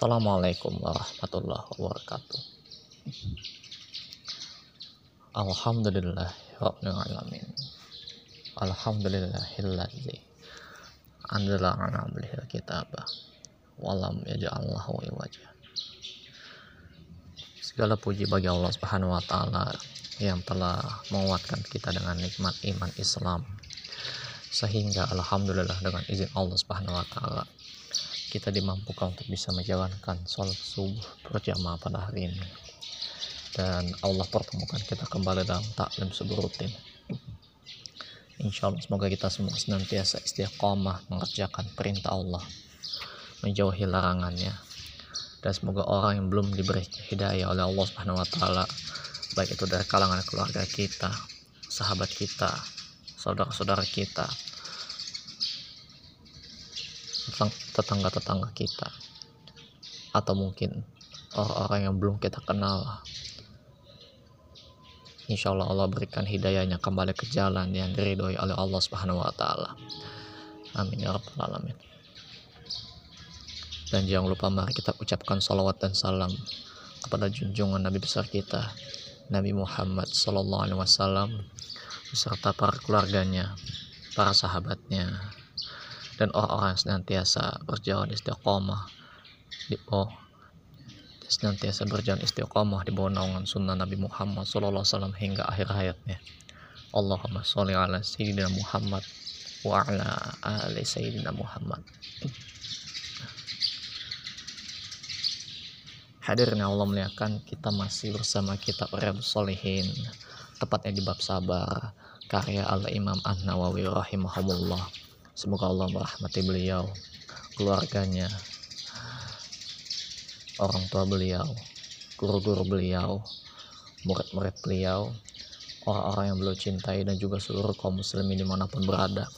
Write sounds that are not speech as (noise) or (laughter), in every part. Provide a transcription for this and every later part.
Assalamualaikum warahmatullahi wabarakatuh. Alhamdulillah Rabbil Alamin. Alhamdulillahilladzi Anzala ala abdihil kitaba Walam yaja'allahu iwaja. Segala puji bagi Allah subhanahu wa ta'ala Yang telah menguatkan kita dengan nikmat iman Islam. Sehingga Alhamdulillah dengan izin Allah subhanahu wa ta'ala kita dimampukan untuk bisa menjalankan sholat subuh berjamaah pada hari ini. Dan Allah pertemukan kita kembali dalam taklim subuh rutin. Insya Allah semoga kita semua senantiasa istiqomah mengerjakan perintah Allah menjauhi larangannya. Dan semoga orang yang belum diberi hidayah oleh Allah Subhanahu wa taala baik itu dari kalangan keluarga kita, sahabat kita, saudara-saudara kita, tetangga-tetangga kita atau mungkin orang-orang yang belum kita kenal Insya Allah Allah berikan hidayahnya kembali ke jalan yang diridhoi oleh Allah Subhanahu Wa Taala. Amin ya rabbal alamin. Dan jangan lupa mari kita ucapkan salawat dan salam kepada junjungan Nabi besar kita Nabi Muhammad Sallallahu Alaihi Wasallam beserta para keluarganya, para sahabatnya, dan orang-orang yang senantiasa berjalan istiqomah di oh senantiasa berjalan istiqomah di bawah naungan sunnah Nabi Muhammad SAW hingga akhir hayatnya. Allahumma sholli ala sayyidina Muhammad wa ala ali sayyidina Muhammad. Hadirin Allah melihatkan kita masih bersama kitab Riyadhus Shalihin tepatnya di bab sabar karya Al-Imam An-Nawawi rahimahumullah Semoga Allah merahmati beliau, keluarganya, orang tua beliau, guru-guru beliau, murid-murid beliau, orang-orang yang beliau cintai dan juga seluruh kaum muslimin di mana pun berada.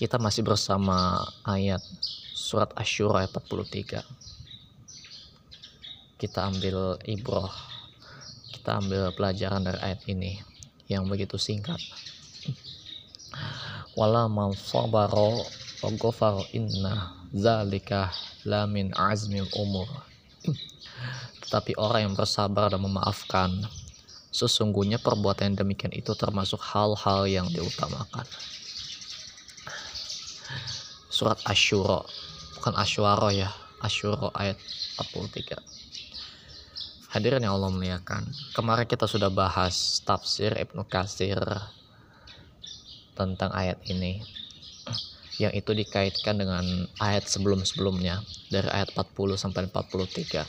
Kita masih bersama ayat surat Asyura ayat 43. Kita ambil ibrah, kita ambil pelajaran dari ayat ini yang begitu singkat wala man sabara wa ghafara inna zalika la min azmil umur tetapi orang yang bersabar dan memaafkan sesungguhnya perbuatan yang demikian itu termasuk hal-hal yang diutamakan. Surat Asyura bukan Asyura ya Asyura ayat 43 hadirin yang Allah muliakan kemarin kita sudah bahas tafsir Ibnu Katsir tentang ayat ini yang itu dikaitkan dengan ayat sebelum-sebelumnya dari ayat 40 sampai 43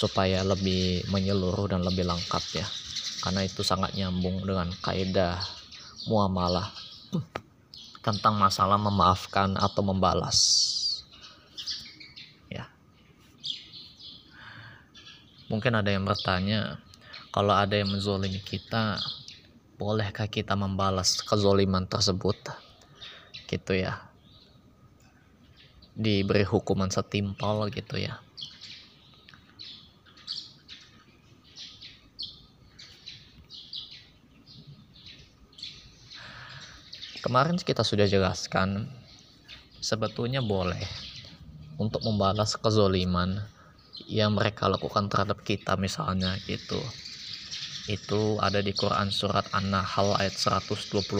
supaya lebih menyeluruh dan lebih lengkap ya. Karena itu sangat nyambung dengan kaidah muamalah tentang masalah memaafkan atau membalas. Ya. Mungkin ada yang bertanya kalau ada yang menzolimi kita bolehkah kita membalas kezoliman tersebut? Gitu ya. Diberi hukuman setimpal gitu ya. Kemarin kita sudah jelaskan sebetulnya boleh untuk membalas kezoliman yang mereka lakukan terhadap kita misalnya gitu itu ada di Quran surat An-Nahl ayat 126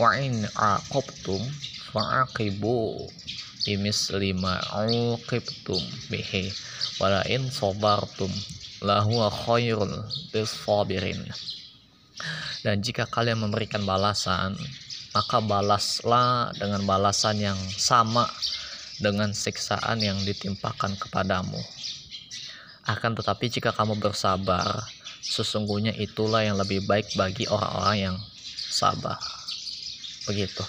wa in aqabtum fa'aqibu bimisli ma uqibtum bihi wala in sabartum lahu khairul bisabirin dan jika kalian memberikan balasan maka balaslah dengan balasan yang sama dengan siksaan yang ditimpakan kepadamu. Akan tetapi jika kamu bersabar, sesungguhnya itulah yang lebih baik bagi orang-orang yang sabar. Begitu.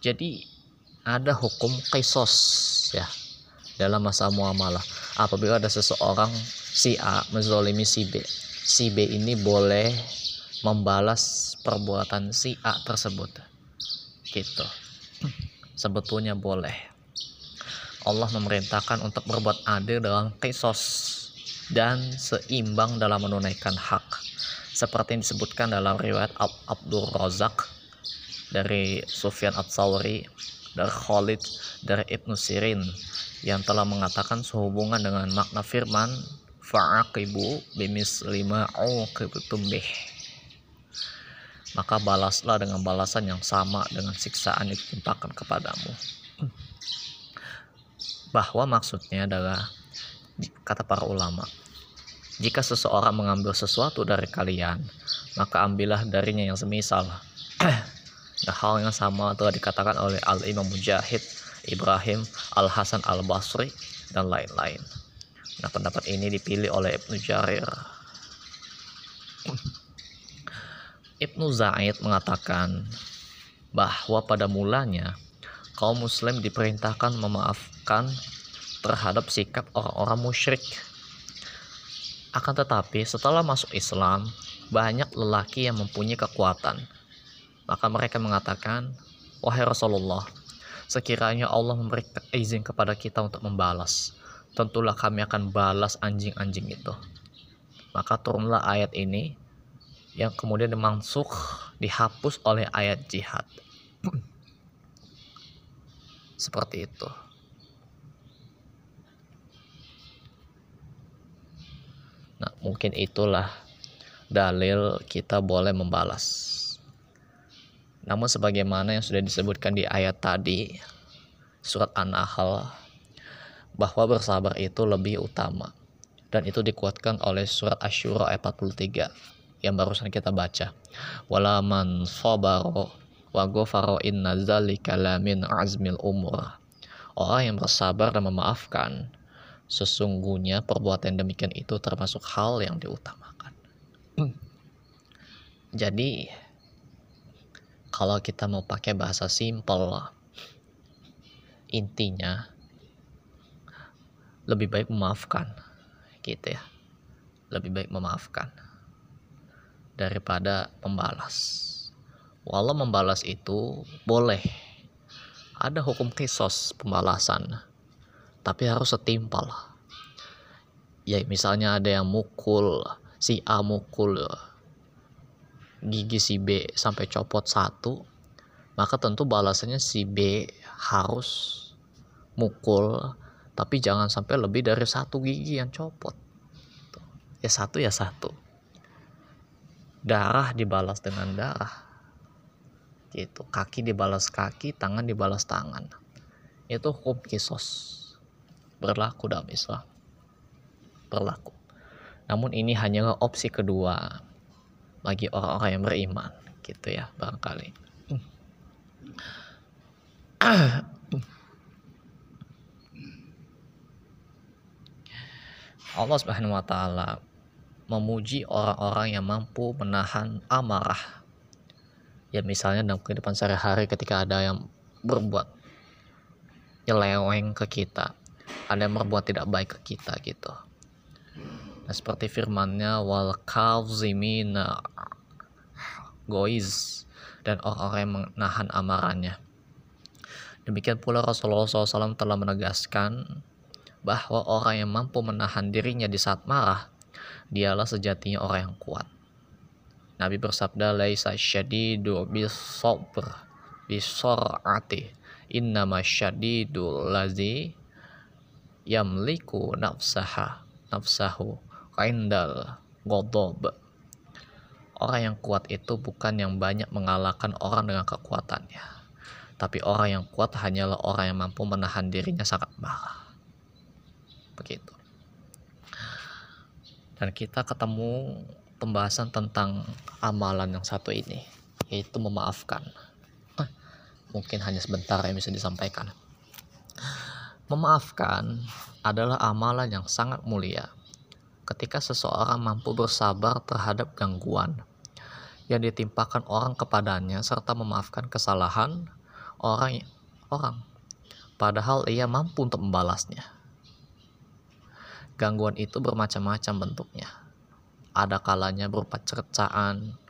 Jadi ada hukum kisos ya dalam masa muamalah. Apabila ada seseorang si A menzolimi si B, si B ini boleh membalas perbuatan si A tersebut. Gitu sebetulnya boleh. Allah memerintahkan untuk berbuat adil dalam kisos dan seimbang dalam menunaikan hak. seperti yang disebutkan dalam riwayat Ab Abdul Razak dari Sufyan At-Sawri dari Khalid dari Ibnu Sirin yang telah mengatakan sehubungan dengan makna firman fa'aqibu bimis lima uqibtum bih maka balaslah dengan balasan yang sama dengan siksaan yang ditimpakan kepadamu bahwa maksudnya adalah kata para ulama jika seseorang mengambil sesuatu dari kalian maka ambillah darinya yang semisal. (clears throat) Nah hal yang sama telah dikatakan oleh Al-Imam Mujahid Ibrahim Al-Hasan Al-Basri dan lain-lain. Nah pendapat ini dipilih oleh Ibnu Jarir. Ibnu Zaid mengatakan bahwa pada mulanya kaum muslim diperintahkan terhadap sikap orang-orang musyrik. Akan tetapi setelah masuk Islam, banyak lelaki yang mempunyai kekuatan. Maka mereka mengatakan, Wahai Rasulullah, sekiranya Allah memberi izin kepada kita untuk membalas, tentulah kami akan balas anjing-anjing itu. Maka turunlah ayat ini yang kemudian dimansuk dihapus oleh ayat jihad (clears throat) seperti itu nah mungkin itulah dalil kita boleh membalas. Namun sebagaimana yang sudah disebutkan di ayat tadi surat An-Nahl bahwa bersabar itu lebih utama. Dan itu dikuatkan oleh surat Asyura ayat 43 yang barusan kita baca. Wala man sabaro wa ghafara inna zalika min azmil umur. Orang yang bersabar dan memaafkan sesungguhnya perbuatan demikian itu termasuk hal yang diutamakan (clears throat) jadi kalau kita mau pakai bahasa simpel intinya lebih baik memaafkan gitu ya lebih baik memaafkan daripada membalas. Walau membalas itu boleh. Ada hukum kisos pembalasan. Tapi harus setimpal. Ya misalnya ada yang mukul, si A mukul gigi si B sampai copot satu, maka tentu balasannya si B harus mukul tapi jangan sampai lebih dari satu gigi yang copot. Ya satu ya satu. Darah dibalas dengan darah. Gitu. Kaki dibalas kaki tangan dibalas tangan. Itu hukum kisos berlaku dalam Islam. Berlaku. Namun ini hanya opsi kedua bagi orang-orang yang beriman gitu ya barangkali. Allah Subhanahu wa taala memuji orang-orang yang mampu menahan amarah. Ya misalnya dalam kehidupan sehari-hari ketika ada yang berbuat nyeleweng ke kita, ada yang berbuat tidak baik ke kita gitu. Nah, seperti firmannya wal kazimina goiz dan orang-orang yang menahan amarahnya. Demikian pula Rasulullah SAW telah menegaskan bahwa orang yang mampu menahan dirinya di saat marah dialah sejatinya orang yang kuat. Nabi bersabda, "Laisa syadidu bisabr bisor'ati, innama syadidu lazi yamliku nafsaha nafsahu indal ghadab." Orang yang kuat itu bukan yang banyak mengalahkan orang dengan kekuatannya. Tapi orang yang kuat hanyalah orang yang mampu menahan dirinya sangat marah. Begitu dan kita ketemu pembahasan tentang amalan yang satu ini yaitu memaafkan mungkin hanya sebentar yang bisa disampaikan memaafkan adalah amalan yang sangat mulia ketika seseorang mampu bersabar terhadap gangguan yang ditimpakan orang kepadanya serta memaafkan kesalahan orang orang padahal ia mampu untuk membalasnya Gangguan itu bermacam-macam bentuknya. Ada kalanya berupa cercaan,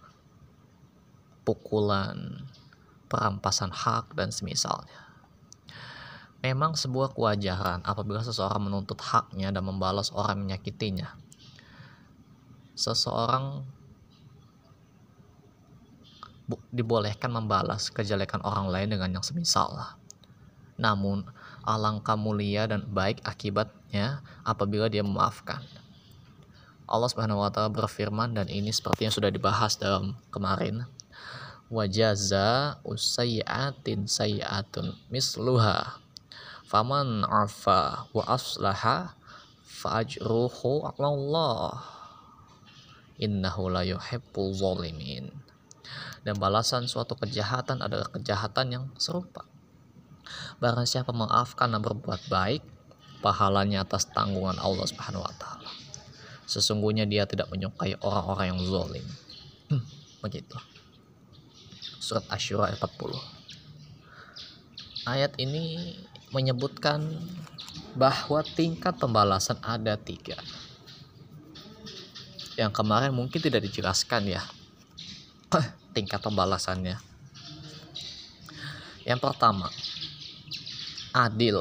pukulan, perampasan hak, dan semisalnya. Memang sebuah kewajaran apabila seseorang menuntut haknya dan membalas orang menyakitinya. Seseorang dibolehkan membalas kejelekan orang lain dengan yang semisal. Namun, alangkah mulia dan baik akibatnya apabila dia memaafkan. Allah Subhanahu wa taala berfirman dan ini seperti yang sudah dibahas dalam kemarin. Wajaza usayyatin sayyatun misluha. Faman afa wa aslaha fa'ajruhu Allah. Innahu la yuhibbul zalimin. Dan balasan suatu kejahatan adalah kejahatan yang serupa. Barang siapa memaafkan dan berbuat baik, pahalanya atas tanggungan Allah Subhanahu wa taala. Sesungguhnya dia tidak menyukai orang-orang yang zalim. Hmm, begitu. Surat Asyura ayat 40. Ayat ini menyebutkan bahwa tingkat pembalasan ada tiga. Yang kemarin mungkin tidak dijelaskan ya (laughs) tingkat pembalasannya. Yang pertama, adil,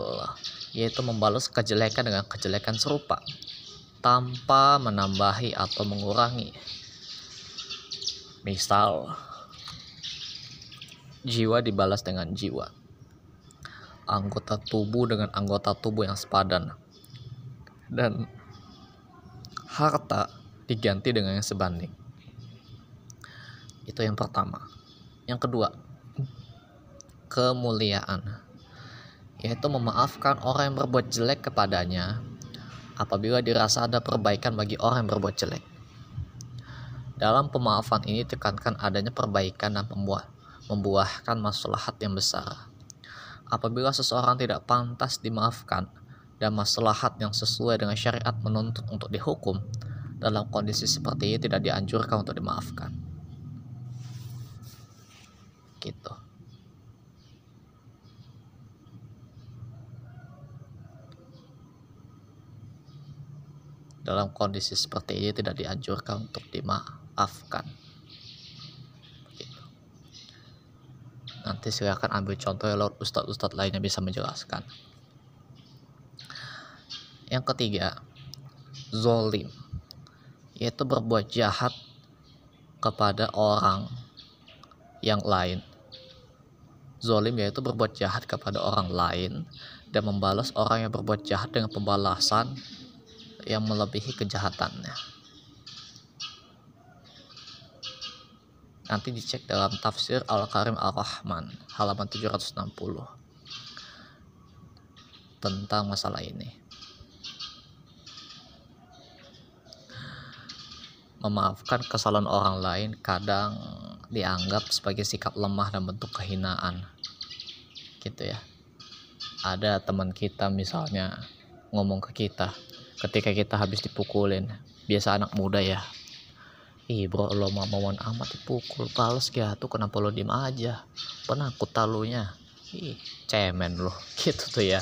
yaitu membalas kejelekan dengan kejelekan serupa tanpa menambahi atau mengurangi. Misal, jiwa dibalas dengan jiwa, anggota tubuh dengan anggota tubuh yang sepadan, dan harta diganti dengan yang sebanding. Itu yang pertama. Yang kedua, kemuliaan, yaitu memaafkan orang yang berbuat jelek kepadanya apabila dirasa ada perbaikan bagi orang yang berbuat jelek. Dalam pemaafan ini tekankan adanya perbaikan dan membuahkan maslahat yang besar. Apabila seseorang tidak pantas dimaafkan dan maslahat yang sesuai dengan syariat menuntut untuk dihukum, dalam kondisi seperti ini tidak dianjurkan untuk dimaafkan. Gitu. dalam kondisi seperti ini tidak dianjurkan untuk dimaafkan nanti silakan ambil contoh lewat ustadz-ustadz lainnya bisa menjelaskan. Yang ketiga zolim. Yaitu berbuat jahat kepada orang yang lain. Zolim yaitu berbuat jahat kepada orang lain dan membalas orang yang berbuat jahat dengan pembalasan yang melebihi kejahatannya. Nanti dicek dalam tafsir Al-Karim Al-Rahman halaman 760 tentang masalah ini. Memaafkan kesalahan orang lain kadang dianggap sebagai sikap lemah dan bentuk kehinaan. Gitu ya. Ada teman kita misalnya ngomong ke kita, ketika kita habis dipukulin biasa anak muda ya ih bro lo mau mauan amat dipukul pales tuh kenapa lo diem aja? Penakut talunya. Ih cemen lo (laughs) gitu tuh ya.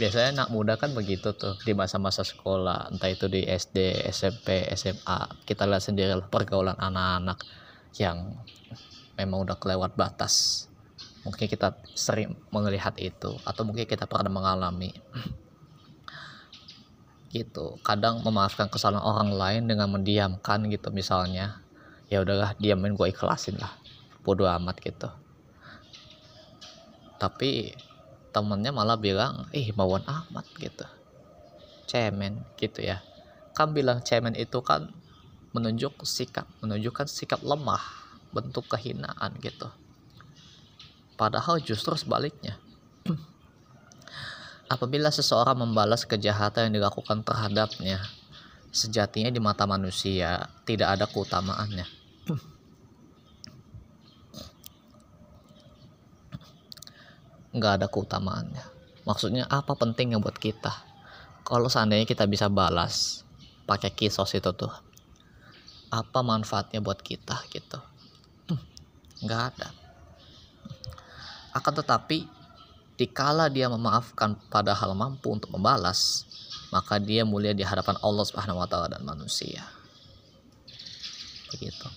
Biasanya anak muda kan begitu tuh di masa-masa sekolah entah itu di SD SMP SMA kita lihat sendiri pergaulan anak-anak yang memang udah kelewat batas. Mungkin kita sering melihat itu atau mungkin kita pernah mengalami (clears throat) gitu. Kadang memaafkan kesalahan orang lain dengan mendiamkan gitu misalnya. Ya udahlah diamin gue ikhlasin lah. Bodoh amat gitu. Tapi temennya malah bilang ih bawaan amat gitu. Cemen gitu ya. Kan bilang cemen itu kan menunjuk sikap menunjukkan sikap lemah bentuk kehinaan gitu. Padahal justru sebaliknya Apabila seseorang membalas kejahatan yang dilakukan terhadapnya, sejatinya di mata manusia tidak ada keutamaannya. Nggak ada keutamaannya. Maksudnya apa pentingnya buat kita? Kalau seandainya kita bisa balas pakai kisos itu tuh, apa manfaatnya buat kita gitu? Nggak ada. Akan tetapi dikala dia memaafkan padahal mampu untuk membalas, maka dia mulia di hadapan Allah Subhanahu wa taala dan manusia. Begitu.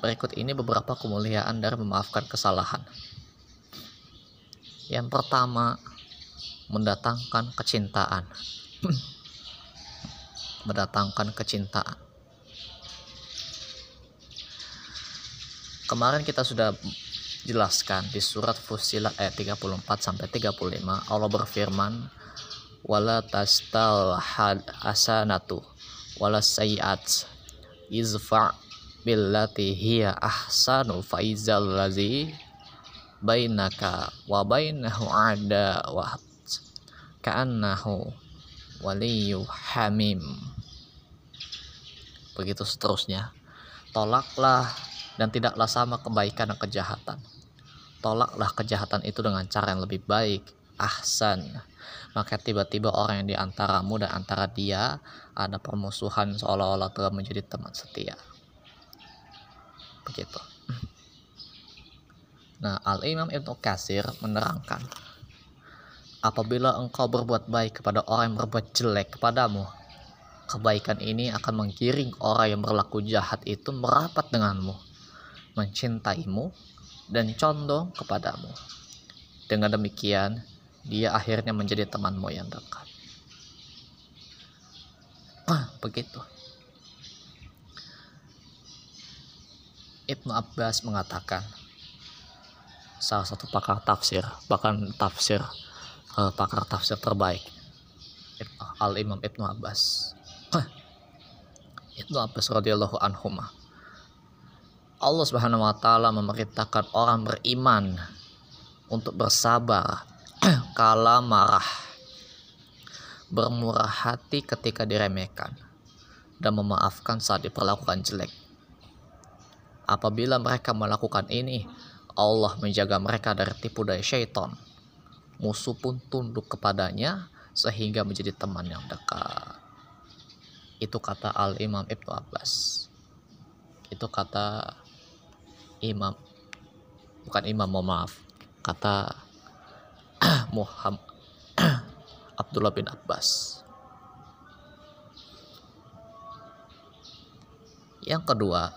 Berikut ini beberapa kemuliaan dari memaafkan kesalahan. Yang pertama, mendatangkan kecintaan. (clears throat) mendatangkan kecintaan. kemarin kita sudah jelaskan di surat Fusilat ayat 34 sampai 35 Allah berfirman wala tastal had asanatu wala sayiat izfa billati hiya ahsanu faizal lazi bainaka wa bainahu ada wa ka'annahu waliyu hamim. Begitu seterusnya. Tolaklah dan tidaklah sama kebaikan dan kejahatan tolaklah kejahatan itu dengan cara yang lebih baik. Ahsan. Maka tiba-tiba orang yang diantaramu dan antara dia ada permusuhan seolah-olah telah menjadi teman setia. Begitu. Nah Al-Imam Ibnu Kasir menerangkan apabila engkau berbuat baik kepada orang yang berbuat jelek kepadamu kebaikan ini akan menggiring orang yang berlaku jahat itu merapat denganmu. Mencintaimu dan condong kepadamu. Dengan demikian, dia akhirnya menjadi temanmu yang dekat. Ah, begitu. Ibnu Abbas mengatakan, salah satu pakar tafsir, bahkan tafsir uh, pakar tafsir terbaik, Al Imam Ibnu Abbas. Ibnu Abbas radhiyallahu anhu Allah Subhanahu wa taala memerintahkan orang beriman untuk bersabar (clears throat) kala marah, bermurah hati ketika diremehkan, dan memaafkan saat diperlakukan jelek. Apabila mereka melakukan ini, Allah menjaga mereka dari tipu daya syaitan. Musuh pun tunduk kepadanya sehingga menjadi teman yang dekat. Itu kata Al-Imam Ibnu Abbas. Itu kata imam. Bukan imam mohon maaf. Kata (clears throat) Muhammad (clears throat) Abdullah bin Abbas. Yang kedua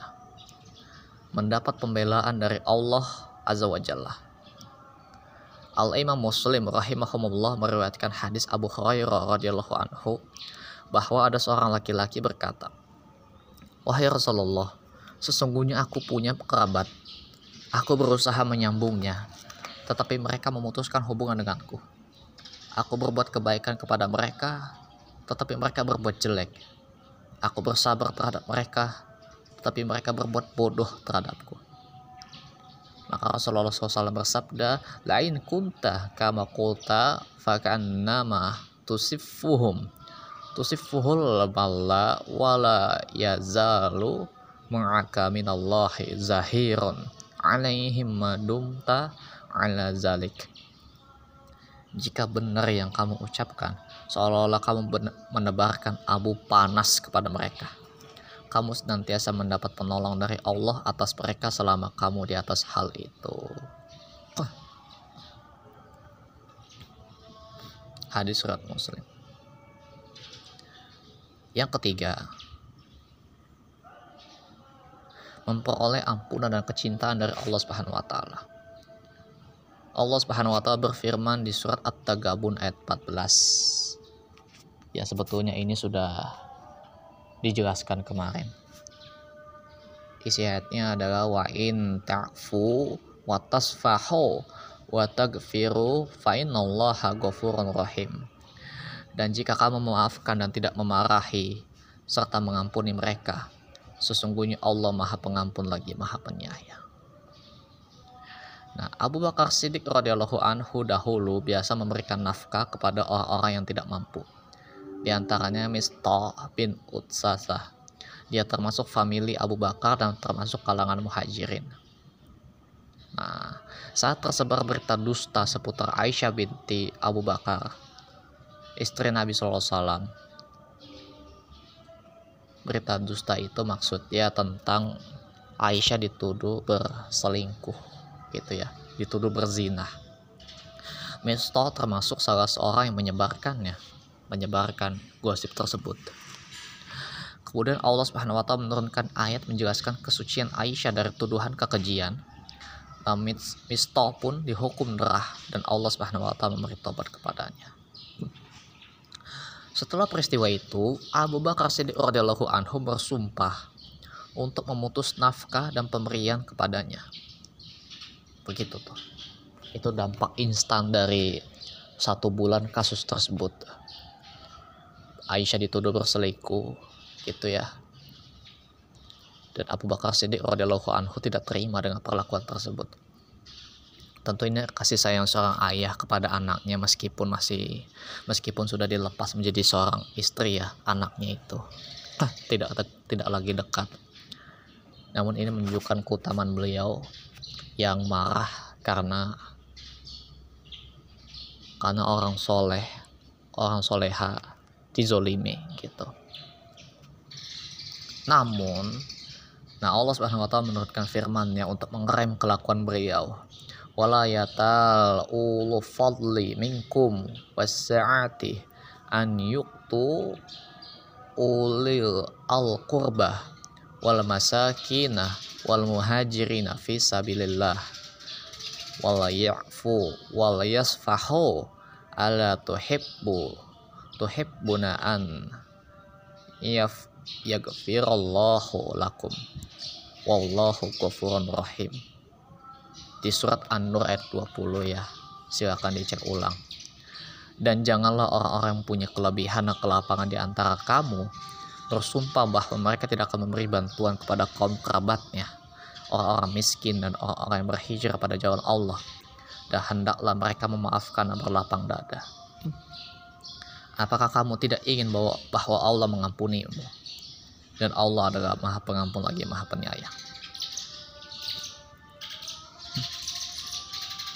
mendapat pembelaan dari Allah Azza wa Jalla. Al-Imam Muslim rahimahumullah meriwayatkan hadis Abu Hurairah radhiyallahu anhu bahwa ada seorang laki-laki berkata, "Wahai Rasulullah, Sesungguhnya aku punya kerabat. Aku berusaha menyambungnya, tetapi mereka memutuskan hubungan denganku. Aku berbuat kebaikan kepada mereka, tetapi mereka berbuat jelek. Aku bersabar terhadap mereka, tetapi mereka berbuat bodoh terhadapku. Maka Rasulullah SAW bersabda, Lain kunta kama kulta fakannama tusifuhum tusifuhul balla wala yazalu ma'aka minallahi zahirun alaihim madumta ala zalik. Jika benar yang kamu ucapkan seolah-olah kamu menebarkan abu panas kepada mereka. Kamu senantiasa mendapat penolong dari Allah atas mereka selama kamu di atas hal itu. Hadis surat muslim. Yang ketiga memperoleh ampunan dan kecintaan dari Allah Subhanahu wa taala. Allah Subhanahu wa taala berfirman di surat At-Tagabun ayat 14. Ya sebetulnya ini sudah dijelaskan kemarin. Isi ayatnya adalah wa in ta'fu wa tasfahu wa tagfiru fa innallaha ghafurur rahim. Dan jika kamu memaafkan dan tidak memarahi serta mengampuni mereka, Sesungguhnya Allah Maha Pengampun lagi Maha Penyayang. Nah, Abu Bakar Siddiq radhiyallahu anhu dahulu biasa memberikan nafkah kepada orang-orang yang tidak mampu. Di antaranya Mistah bin Utsasah. Dia termasuk famili Abu Bakar dan termasuk kalangan muhajirin. Nah, saat tersebar berita dusta seputar Aisyah binti Abu Bakar, istri Nabi SAW, berita dusta itu maksudnya tentang Aisyah dituduh berselingkuh gitu ya. Dituduh berzina. Misto termasuk salah seorang yang menyebarkannya menyebarkan gosip tersebut. Kemudian Allah Subhanahu wa taala menurunkan ayat menjelaskan kesucian Aisyah dari tuduhan kekejian. Nah, Misto pun dihukum derah dan Allah Subhanahu wa taala memberi tobat kepadanya setelah peristiwa itu, Abu Bakar Siddiq radhiyallahu anhu bersumpah untuk memutus nafkah dan pemberian kepadanya. Begitu tuh. Itu dampak instan dari satu bulan kasus tersebut. Aisyah dituduh berselingkuh, gitu ya. Dan Abu Bakar Siddiq radhiyallahu anhu tidak terima dengan perlakuan tersebut. Tentu ini kasih sayang seorang ayah kepada anaknya meskipun masih meskipun sudah dilepas menjadi seorang istri ya anaknya itu. Tidak tidak lagi dekat. Namun ini menunjukkan keutamaan beliau yang marah karena karena orang soleh orang soleha dizolimi gitu. Namun nah Allah subhanahu wa ta'ala menurutkan firmannya untuk mengerem kelakuan beliau wala yatal ulu fadli minkum wasa'ati an yuktu ulil al qurbah wal masakina wal muhajirina fi sabilillah. Wal ya'fu wal yasfahu ala tuhibbu tuhibbuna an yaf yaghfirallahu lakum. Wallahu ghafurur rahim di surat An-Nur ayat 20 ya silakan dicek ulang dan janganlah orang-orang yang punya kelebihan dan kelapangan di antara kamu bersumpah bahwa mereka tidak akan memberi bantuan kepada kaum kerabatnya, orang-orang miskin dan orang-orang yang berhijrah pada jalan Allah. Dan hendaklah mereka memaafkan dan berlapang dada. Apakah kamu tidak ingin bahwa, bahwa Allah mengampunimu? Dan Allah adalah maha pengampun lagi maha penyayang.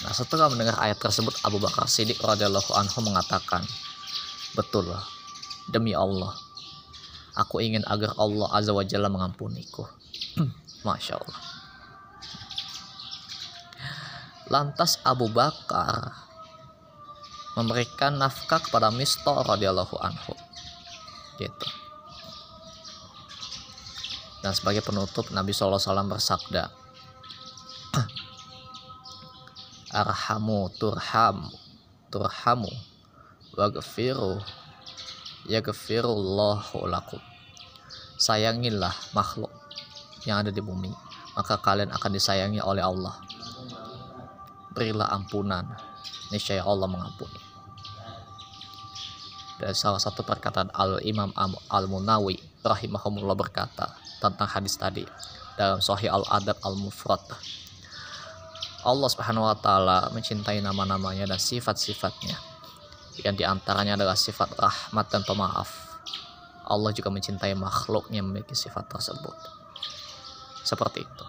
Nah setelah mendengar ayat tersebut Abu Bakar Siddiq radhiyallahu anhu mengatakan, betul demi Allah, Aku ingin agar Allah Azza wa Jalla mengampuniku. (clears throat) Masya Allah. Lantas Abu Bakar memberikan nafkah kepada Mistah radhiyallahu anhu. Gitu. Dan sebagai penutup Nabi SAW bersabda, Arhamu turham turhamu. Wagfiru yaghfirullahu lakum. Sayangilah makhluk yang ada di bumi maka kalian akan disayangi oleh Allah. Berilah ampunan niscaya Allah mengampuni. Dan salah satu perkataan Al Imam Al Munawi rahimahumullah berkata tentang hadis tadi dalam Sahih Al Adab Al Mufrad Allah Subhanahu wa taala mencintai nama-namanya dan sifat-sifatnya yang di antaranya adalah sifat rahmat dan pemaaf. Allah juga mencintai makhluknya yang memiliki sifat tersebut. Seperti itu.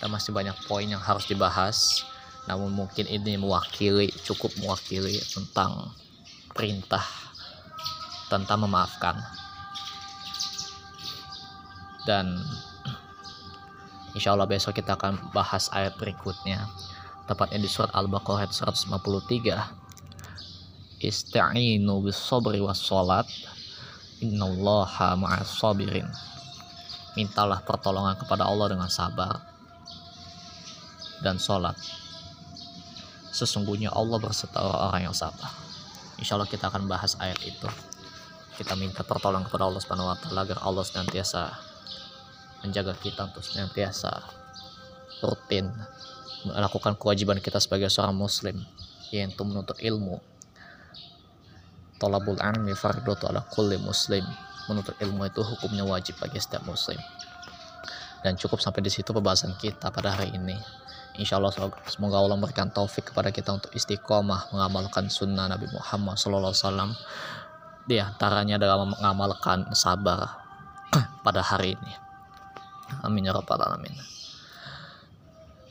Dan masih banyak poin yang harus dibahas. Namun mungkin ini mewakili, cukup mewakili tentang perintah tentang memaafkan. Dan insya Allah besok kita akan bahas ayat berikutnya. Tepatnya di surat Al-Baqarah 153 ista'inu bis sabri was salat innallaha ma'as sabirin. Mintalah pertolongan kepada Allah dengan sabar dan salat. Sesungguhnya Allah berserta orang yang sabar. Insya Allah kita akan bahas ayat itu. Kita minta pertolongan kepada Allah subhanahu wa ta'ala agar Allah senantiasa menjaga kita untuk senantiasa rutin melakukan kewajiban kita sebagai seorang muslim yaitu menuntut ilmu Tolabul ilmi fardhu ala kulli muslim. Menuntut ilmu itu hukumnya wajib bagi setiap muslim. Dan cukup sampai di situ pembahasan kita pada hari ini. Insya Allah semoga Allah memberikan taufik kepada kita untuk istiqomah mengamalkan sunnah Nabi Muhammad SAW. Di antaranya adalah mengamalkan sabar (clears throat) pada hari ini. Amin ya rabbal alamin.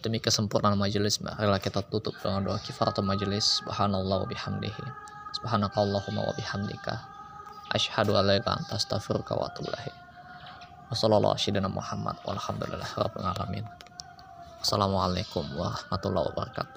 Demi kesempurnaan majelis, marilah kita tutup dengan doa kifaratul majelis. Subhanallah wa bihamdihi. Subhanakallahumma wa bihamdika. Asyhadu an la ilaha anta astaghfiruka wa atubu ilaik. Wassalamualaikum Muhammad rabbil alamin. Assalamualaikum warahmatullahi wabarakatuh